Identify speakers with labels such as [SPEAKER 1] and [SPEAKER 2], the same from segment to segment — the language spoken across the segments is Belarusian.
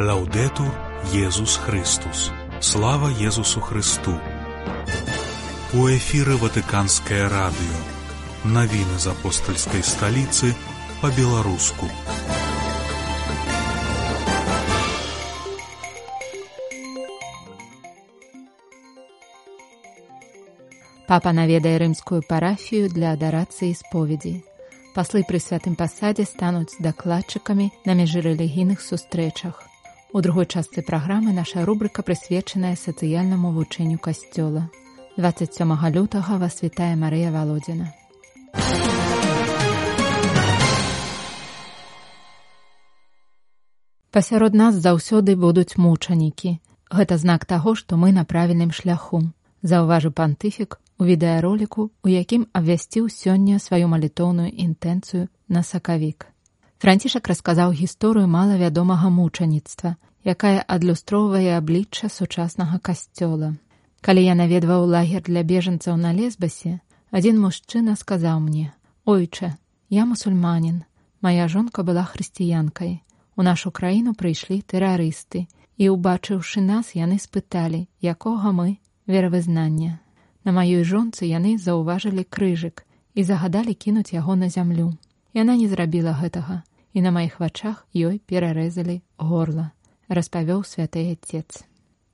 [SPEAKER 1] Лаўдетур Езус Христус. Слава Езусу Христу. У эфіры Ватыканскае радыё. Навіны з апостальскай сталіцы па-беларуску.
[SPEAKER 2] Папа наведае рымскую парафію для адарацыі споведзі. Паслы пры святым пасадзе стануць дакладчыкамі на міжрэлігійных сустрэчах. У другой частцы праграмы наша рубрыка прысвечаная сацыяльнаму вучэнню касцёла. 27 лютага вас вітае Марыя Володзіна. Пасярод нас заўсёды будуць мучанікі. Гэта знак таго, што мы на правільным шляху. Заўважы пантыфік у відэароліку, у якім абвясціў сёння сваю малітоўную інтэнцыю на сакавік. Францішак расказаў гісторыю малавядомага мучаніцтва, якая адлюстроўвае аблічча сучаснага касцёла. Калі я наведваў лагер для бежанцаў на лесбасе, адзін мужчына сказаў мне: « Ойча, я мусульманін, Мая жонка была хрысціянкай. У нашу краіну прыйшлі тэрарысты, і, убачыўшы нас, яны спыталі, якога мы веравызнання. На маёй жонцы яны заўважылі крыжык і загадалі кінуць яго на зямлю. Яна не зрабіла гэтага, і на маіх вачах ёй перарэзалі горла, распавёў святы отец.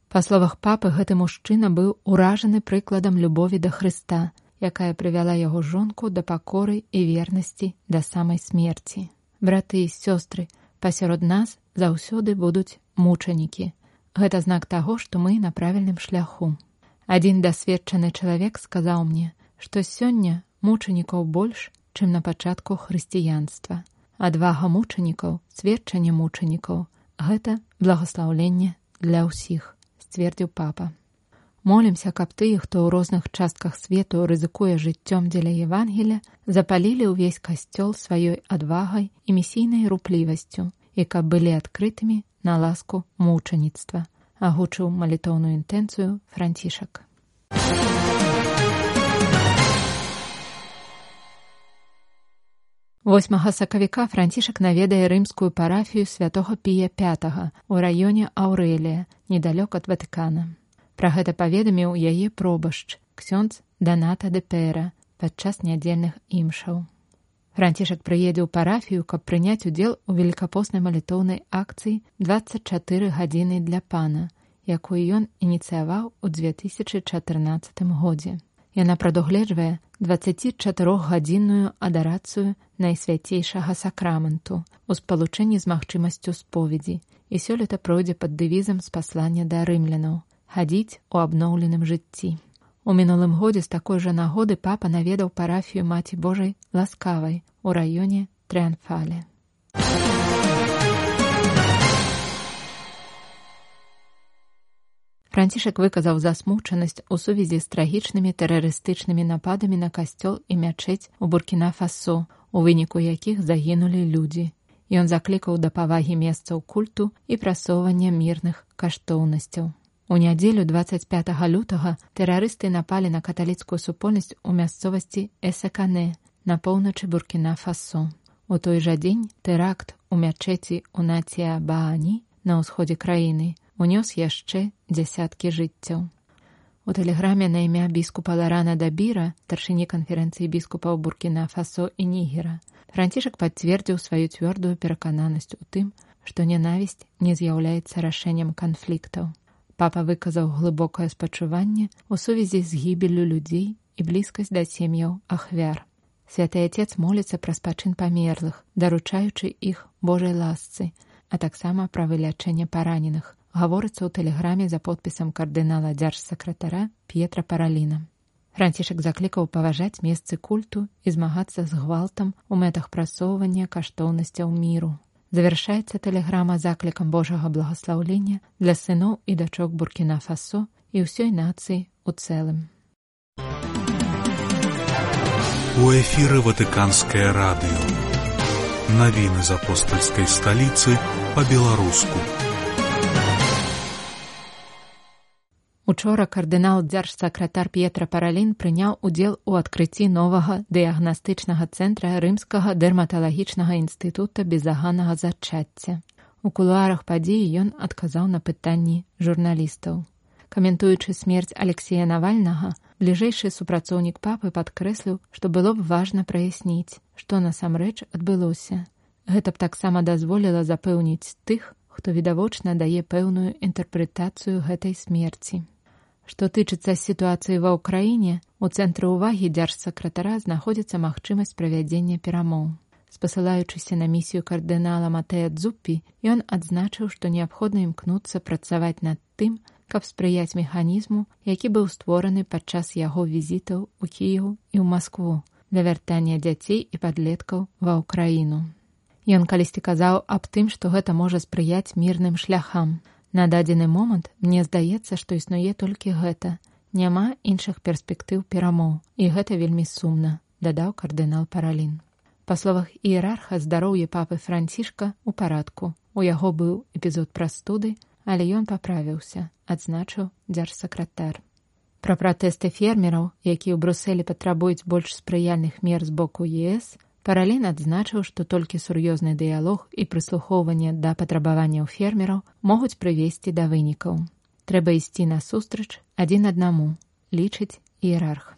[SPEAKER 2] Па словах папы гэты мужчына быў уражаны прыкладам любові да Хрыста, якая прывяла яго жонку да пакоры і вернасці да самай смерці. Браты і сёстры, пасярод нас заўсёды будуць мучанікі. Гэта знак таго, што мы на правільным шляху. Адзін дасведчаны чалавек сказаў мне, што сёння мучанікаў больш, чым на пачатку хрысціянства. Адвага мучанікаў, сведчанне мучанікаў гэта благослаўленне для ўсіх, сцвердзіў папа. Молімся, каб тыя, хто ў розных частках свету рызыкуе жыццём дзеля Евангеля, запалілі ўвесь касцёл сваёй адвагай і місійнай руплівасцю, і каб былі адкрытымі на ласку мучаніцтва агучыў малітоўную інтэнцыю францішак. Восьмага сакавіка францішак наведае рымскую парафію святого пія 5 у раёне Аўрэлія, недалёк ад Ватыкана. Пра гэта паведаміў яе пробашч ксёндз Даната Дэпера падчас нядзельных імшаў. Францішак прыедзе ў парафію, каб прыняць удзел у великкапоснай малітоўнай акцыі 24 гадзіны для пана, якую ён ініцыяваў у 2014 годзе. Яна прадугледжвае 24гадзінную адарацыю найсвяцейшага сакраменту у спалучэнні з магчымасцю споведзі і сёлета пройдзе пад дэвізам з паслання да рымлянаў хадзіць у абноўленым жыцці. У мінулым годзе з такой жа нагоды папа наведаў парафію маці Божай ласкавай у раёне Трэнфале. Францішак выказаў засмучанасць у сувязі з трагічнымі тэрарыстычнымі нападамі на касцёл і мячэць у буркіна-фасо, у выніку якіх загінулі людзі. Ён заклікаў да павагі месцаў культу і прасоўвання мірных каштоўнасцяў. У нядзелю 25 лютага тэрарысты напалі на каталіцкую супольнасць у мясцовасці Эсакане на поўначы буркіна фасо. У той жа дзень тэракт у мячэці у нація Баані на ўсходзе краіны унёс яшчэ дзясяткі жыццяў. У тэлеграме на імя біскупа Ларана Дабіра, старшыні канферэнцыі біскупаў буркіна фасо і нігера, францішак пацвердзіў сваю цвёрдую перакананасць у тым, што нянавісць не з'яўляецца рашэннем канфліктаў. Папа выказаў глыбокае спачуванне ў сувязі з гібелю людзей і блізкасць да сем'яў ахвяр. Святы отец моліцца пра спачын памерлых, даручаючы іх Божай ласцы, а таксама пра вылячэнне параненых, гаворыцца ў тэлеграме за подпісам кардынала дзяржсакратара П'етра параліна. Францішак заклікаў паважаць месцы культу і змагацца з гвалтам у мэтах прасоўвання каштоўнасцяў міру. Завяршаецца тэлеграма заклікам Божага благаслаўлення для сыноў і дачок буркіна фасо і ўсёй нацыі у цэлым.
[SPEAKER 1] У эфіры ватыканскае радыё. Навіны з апостальскай сталіцы па-беларуску.
[SPEAKER 2] Учора кардынал дзяржсакратар П'етра Паралін прыняў удзел у адкрыцці новага дыягнастычнага цэнтра рымскага дэрматалагічнага інстытута безаганага зачацця. У кулуарах падзеі ён адказаў на пытанні журналістаў. Каментуючы смерць Алексея Навальнага, бліжэйшы супрацоўнік папы падкрэсліў, што было б важна праясніць, што насамрэч адбылося. Гэта б таксама дазволіла запэўніць тых, хто відавочна дае пэўную інтэрпрэтацыю гэтай смерці. Што тычыцца сітуацыі ва ўкраіне, у цэнтры ўвагі дзяржсакратара знаходзіцца магчымасць правядзення перамоў. Спасылаючыся на місію кардынала Матэя Дзуппі, ён адзначыў, што неабходна імкнуцца працаваць над тым, каб спрыяць механізму, які быў створаны падчас яго візітаў у Кіеў і ў Маскву для вяртання дзяцей і падлеткаў ва ўкраіну. Ён калісьці казаў аб тым, што гэта можа спрыяць мірным шляхам. На дадзены момант мне здаецца, што існуе толькі гэта. Няма іншых перспектыў перамоў, і гэта вельмі сумна, дадаў кардынал паралін. Па словах іерарха здароўе папы францішка ў парадку. У яго быў эпізод прастуды, але ён паправіўся, адзначыў дзяржсакратар. Пра пратэсты фермераў, якія ў Бруселі патрабуюць больш спрыяльных мер з боку ЕС, паралін адзначыў, што толькі сур'ёзны дыялог і прыслухоўванне да патрабаванняў фермераў могуць прывесці да вынікаў. Трэба ісці насустрач адзін аднаму, лічыць іерарх.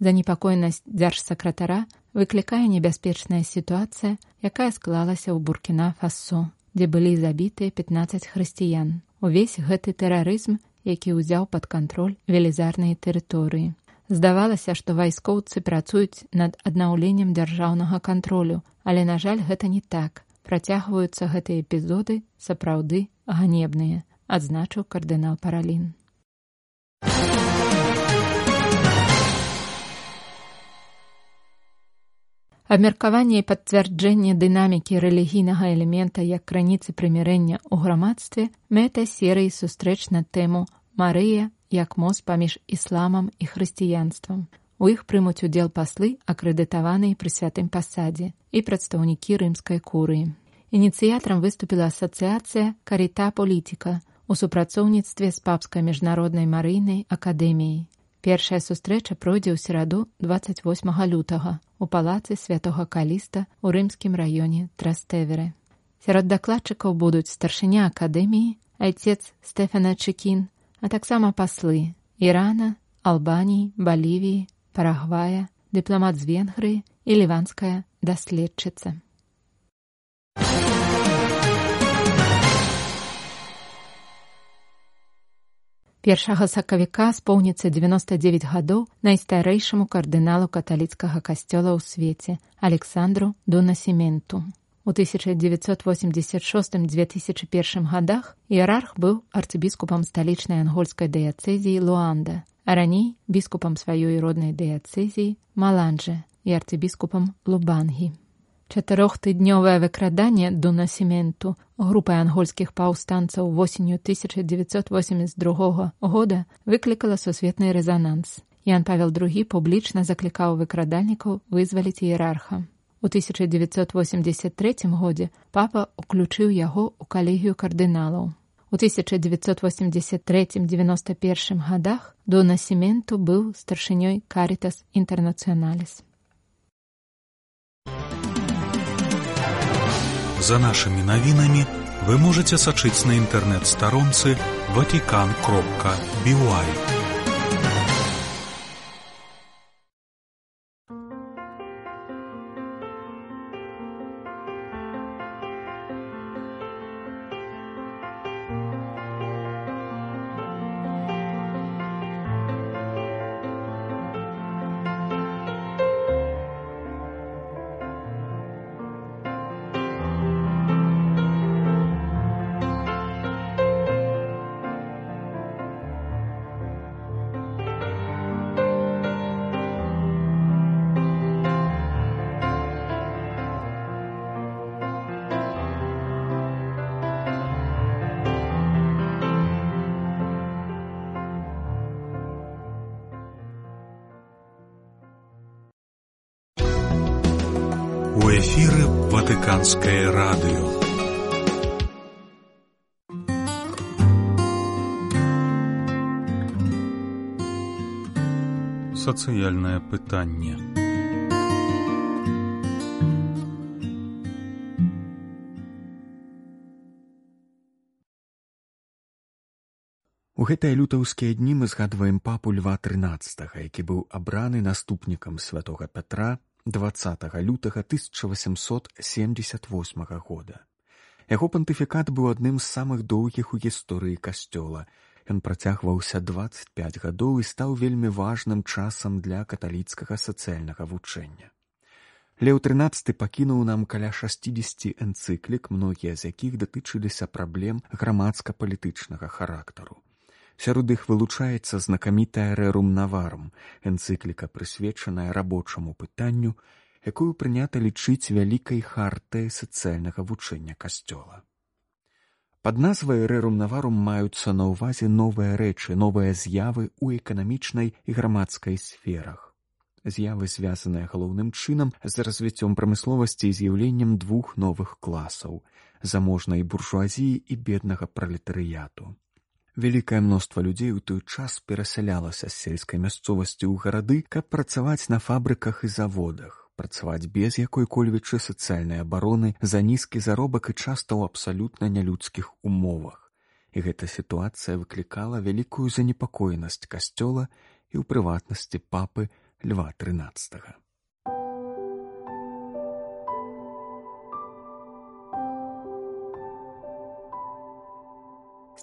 [SPEAKER 2] Занепакойнасць дзяржсакратара выклікае небяспечная сітуацыя, якая склалася ў буркіна фасо дзе былі забітыя 15 хрысціян. Увесь гэты тэрарызм, які ўзяў пад кантроль велізарныя тэрыторыі. Здавалася, што вайскоўцы працуюць над аднаўленнем дзяржаўнага кантролю, але, на жаль, гэта не так. Працягваюцца гэтыя эпізоды сапраўды ганебныя, адзначыў кардынал паралін. Абмеркаванне і пацвярджэнне дынамікі рэлігійнага элемента як крыніцы прымірэння ў грамадстве мэта серыі сустрэч на тэму Марыя як мост паміж ісламам і хрысціянствам. У іх прымуць удзел паслы, акрэдытаваныя пры святым пасадзе і прадстаўнікі рымскай курыі. Ініцыятарам выступіла асацыяцыя карыта палітыка у супрацоўніцтве з папскай міжнароднай марыйнай акадэміяй. Першая сустрэча пройдзе ў сераду 28 лютага у палацы святого каліста ў рымскім раёне Трастэверы. Сярод дакладчыкаў будуць старшыня акадэміі, айцец Стэфана Чкін, а таксама паслы Ірана, Албаніі, Балівіі, Парагвая, дыпламат з Венгрыі і ліванская даследчыца. Першага сакавіка споўніцца 99 гадоў найстарэйшаму кардыналу каталіцкага касцёла ў свеце Александру Дунасементу. У 1986-2001 гадах іерарх быў арцыбіскупам сталічнай ангольскай дыяцэзіі Луанда, а раней біскупам сваёй роднай дыяцэзіі Маланджа і арцыбіскупам Лубангі. Чатырохтыднёвае выкраданне дунасементу групай ангольскіх паўстанцаў восенню 1982 года выклікала сусветны рэзананс. Ян Павел II публічна заклікаў выкрадальнікаў вызваліць іерарха. У 1983 годзе папа уключыў яго ў калегію кардыналаў. У 1983-91 годах донасементу быў старшынёй каритас інтэрнацыяналіс.
[SPEAKER 1] За нашымі навінамі вы можете сачыць на інтэрнэт-старонцы ватикан кропка бівай. Христианское радио. Сацыяльнае пытанне.
[SPEAKER 3] У гэтыя лютаўскія дні мы згадваем папу льва 13, які быў абраны наступнікам святога Пятра 20 лютага 1878 года. Яго пантыфікат быў адным з самых доўгіх у гісторыі касцёла. Ён працягваўся 25 гадоў і стаў вельмі важным часам для каталіцкага сацыяльнага вучэння. Леў 13 пакінуў нам каля 60 энцыклік, многія з якіх датычыліся праблем грамадска-палітычнага характару. Сярод іх вылучаецца знакамітая рэрум наварум, энцыкліка прысвечаная рабочаму пытанню, якую прынята лічыць вялікай хартай сацыяльнага вучэння касцёла. Пад назвай рэрум наварум маюцца на ўвазе новыя рэчы, новыя з'явы ў эканамічнай і грамадскай сферах. З'явы звязаныя галоўным чынам з развіццём прамысловасці і з'яўленнем двух новых класаў заможнай буржуазіі і беднага пралетарыяту. Вялікае мноства людзей у той час перасялялася з сельскай мясцовасці ў гарады, каб працаваць на фабрыках і заводах, працаваць без якой-кольвічы сацыяльнай абароны за нізкі заробак і часта ў абсалютна нялюдскіх умовах. І гэта сітуацыя выклікала вялікую занепакоенасць касцёла і ў прыватнасці папы льва 13.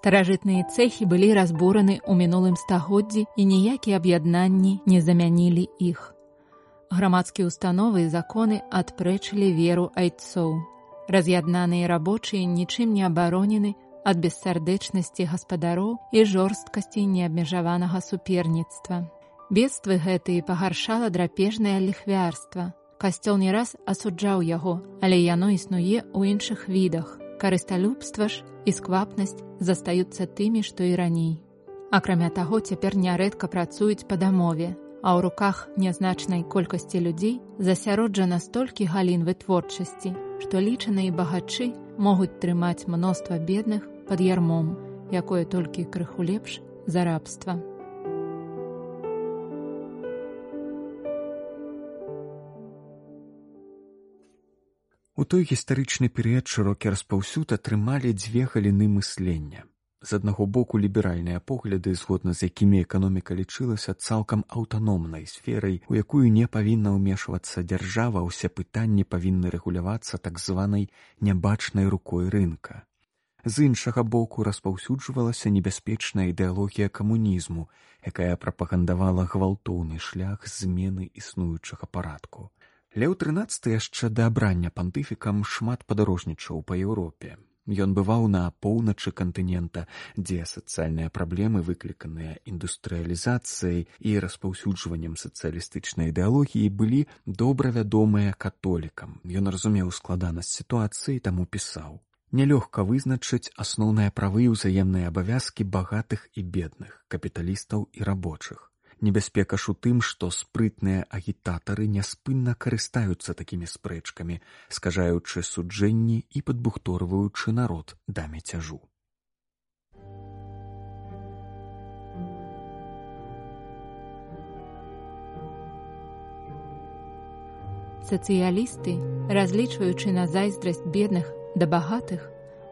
[SPEAKER 2] Старажытныя цэхі былі разбураны ў мінулым стагоддзі і ніякія аб'яднанні не замянілі іх. Грамадскія установы і законы адпрэчылі веру айцоў. Раз'яднаныя рабочыя нічым не абаронены ад бессардэчнасці гаспадароў і жорсткасці неабмежаванага суперніцтва. Бедствы гэтыя пагаршала драпежнае ліхвярства. Касцёл не раз асуджаў яго, але яно існуе ў іншых відах. Карысталюбства ж і сквапнасць застаюцца тымі, што і раней. Акрамя таго, цяпер нярэдка працуюць па дамове, а ў руках нязначнай колькасці людзей засяроджана столькі галін вытворчасці, што лічаныя багачы могуць трымаць мноства бедных пад ярмом, якое толькі крыху лепш за рабства.
[SPEAKER 3] У той гістарычны перыяд шырокі распаўсюд атрымалі дзве галіны мыслення. З аднаго боку ліберальныя погляды, згодна з якімі эканоміка лічылася цалкам аўтаномнай сферай, у якую не павінна ўмешвацца дзяржава, усе пытанні павінны рэгулявацца так званай нябачнай рукой рынка. З іншага боку распаўсюджвалася небяспечная ідэалогія камунізму, якая прапагандавала гвалтоўны шлях змены існуючага парадку. Леў 13 яшчэ да абрання пантыфікам шмат падарожнічаў па Еўропе. Ён бываў на поўначы кантынента, дзе сацыяльныя праблемы, выкліканыя індустрыялізацыяй і распаўсюджваннем сацыялістычнай ідэалогіі былі добра вядомыя католікам. Ён разумеў складанасць сітуацыі, таму пісаў. Нялёгка вызначыць асноўныя правы і ўзаемныя абавязкі багатых і бедных, капіталістаў і рабочых. Небяспека ж у тым, што спрытныя агітатары няспынна карыстаюцца такімі спрэчкамі, скажаючы суджэнні і падбухторваючы народ да мяцяжу.
[SPEAKER 2] Сацыялісты, разлічваючы на зайздрасць бедных да багатых,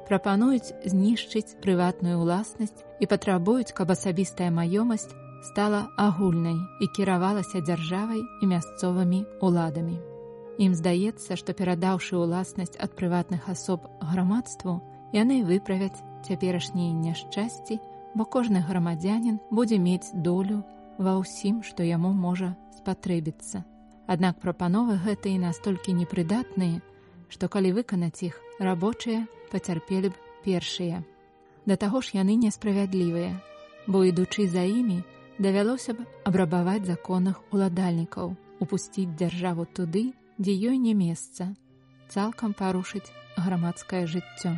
[SPEAKER 2] прапануюць знішчыць прыватную ўласнасць і патрабуюць, каб асабістая маёмасць стала агульнай і кіравалася дзяржавай і мясцовымі уладамі. Ім здаецца, што перадаўшы ўласнасць ад прыватных асоб грамадству, яны выправяць цяперашнія няшчасці, бо кожны грамадзянин будзе мець долю ва ўсім, што яму можа спатрэбіцца. Аднак прапановы гэтыя настолькі непрыдатныя, што калі выканаць іх рабочыя пацярпелі б першыя. Да таго ж яны несправядлівыя, бо ідучы за імі, давялося б абрабаваць законных уладальнікаў, упусціць дзяржаву туды, дзе ёй не месца, цалкам парушыць грамадскае жыццё.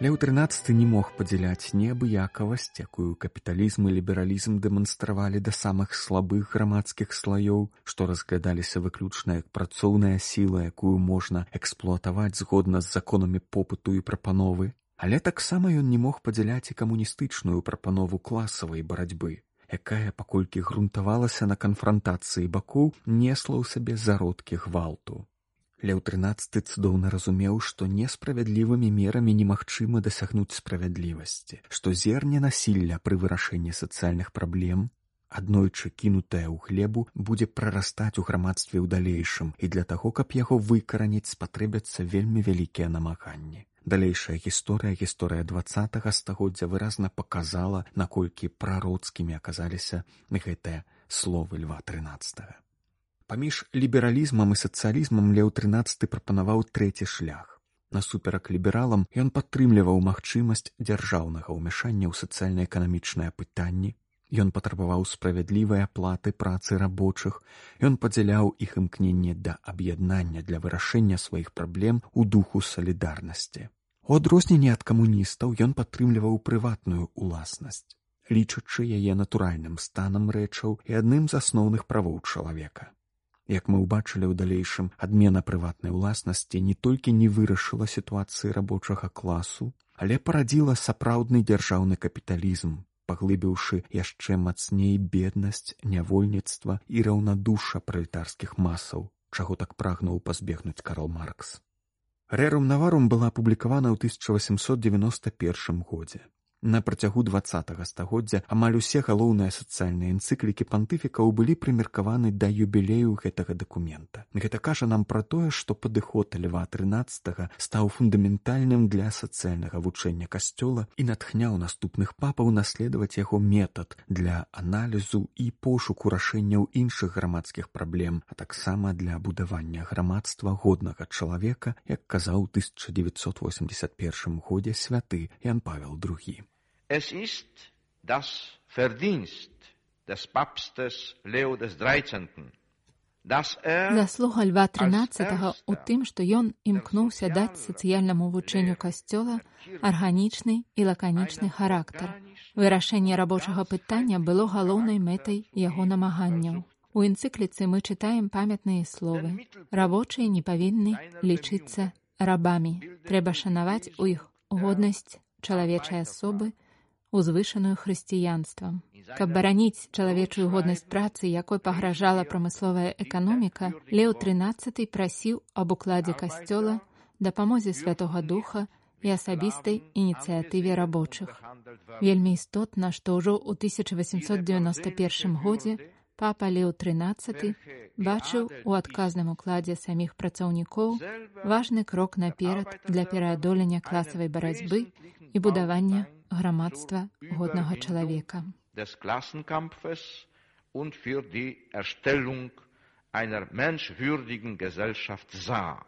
[SPEAKER 3] Леў 13 не мог падзяляць неабыякавасць, якую капіталізм і лібералізм дэманстравалі да самых слабых грамадскіх слаёў, што разглядаліся выключна як працоўная сіла, якую можна эксплуатаваць згодна з законамі попыту і прапановы. Але таксама ён не мог падзяляць і камуністычную прапанову класавай барацьбы, якая паколькі грунтавалася на канфрантацыі бакоў несла ў сабе зародкі гвалту Леў трынаццаты цудоўна разумеў, што несправядлівымі мерамі немагчыма дасягнуць справядлівасці, што зерне насілля пры вырашэнні сацыяльных праблем, аднойчы кінутае ў хлебу будзе прарастаць у грамадстве ў далейшым і для таго, каб яго выкараніць спатрэбяцца вельмі вялікія намаганні. Далейшая гісторыя гісторыя два стагоддзя выразна паказала, наколькі прароцкімі аказаліся гэтыя словы льва трынаццатого паміж лібералізмам і сацыялізмам леў трынаццаты прапанаваў трэці шлях. Насуперак лібералам ён падтрымліваў магчымасць дзяржаўнага ўмяшання ў сацыяльна-эканамічнае пытанні ён патрабаваў справядлівай аплаты працы рабочых ён падзяляў іх імкненне да аб'яднання для вырашэння сваіх праблем у духу салідарнасці у адрозненне ад камуністаў ён падтрымліваў прыватную уласнасць лічачы яе натуральным станам рэчаў і адным з асноўных правоў чалавека Як мы ўбачылі ў далейшым адмена прыватнай уласнасці не толькі не вырашыла сітуацыі рабочага класу, але парадзіла сапраўдны дзяржаўны капіталізм, паглыбіўшы яшчэ мацней беднасць, нявольніцтва і раўнадуша пралетарскіх масаў, чаго так прагнуў пазбегнуць Карл Маркс. Рэрум наварум была апублікавана ў 1891 годзе. На працягу два стагоддзя амаль усе галоўныя сацыяльныя энцыклікі пантыфікаў былі прымеркаваны да юбілею гэтага дакумента. Гэта кажа нам пра тое, што падыход льва 13 стаў фундаментальным для сацыяльнага вучэння касцёла і натхняў наступных папаў наследаваць яго метад для аналізу і пошуку рашэнняў іншых грамадскіх праблем, а таксама для будавання грамадства годнага чалавека, як казаў 1981 годзе святы Ян Павел II.
[SPEAKER 4] Es ist das Verdienst des Papstes Leo des XIII.
[SPEAKER 2] Заслуга льва тринадцатого у тым, што ён імкнуўся даць сацыяльнаму вучэнню касцёла арганічны і лаканічны характар. Вырашэнне рабочага пытання было галоўнай мэтай яго намаганняў. У энцыкліцы мы чытаем памятныя словы. Рабочыя не павінны лічыцца рабамі. Трэба шанаваць у іх годнасць чалавечай асобы, узвышаную хрысціянствам. Каб бараніць чалавечую годнасць працы, якой пагражала прамысловая эканоміка, Леў трынаццаты прасіў аб укладзе касцёла, дапамозе святого духа і асабістай ініцыятыве рабочых. Вельмі істотна, што ўжо ў 1891 годзе папа Леў трынаццаты бачыў у адказным укладзе саміх працаўнікоў важны крок наперад для пераадолення класавай барацьбы і будавання грамадства годнага чалавека
[SPEAKER 4] des Klassenkampfes und für die Erstellung einer menschwürdigen Gesellschaft sah.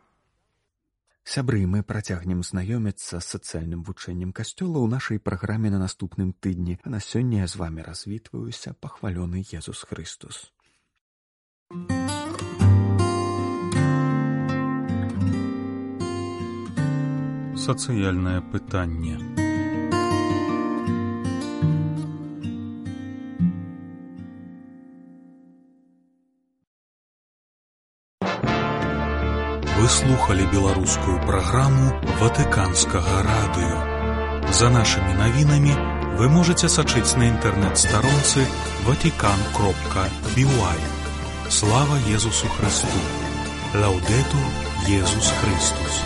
[SPEAKER 3] Сябры мы працягнем знаёміцца з сацыяльным вучэннем касцёла ў нашай праграме на наступным тыдні, а на сёння я з вами развітваюся пахвалёны Езус Христус.
[SPEAKER 1] Сацыяльнае пытанне. Вы слухали беларускую праграму ватыканскага радыё. За нашымі навінамі вы можете сачыць на інтэрнэт-старонцы ватикан кропка бівай. Слава Езусу Христу! Лаўдету Езус Христус!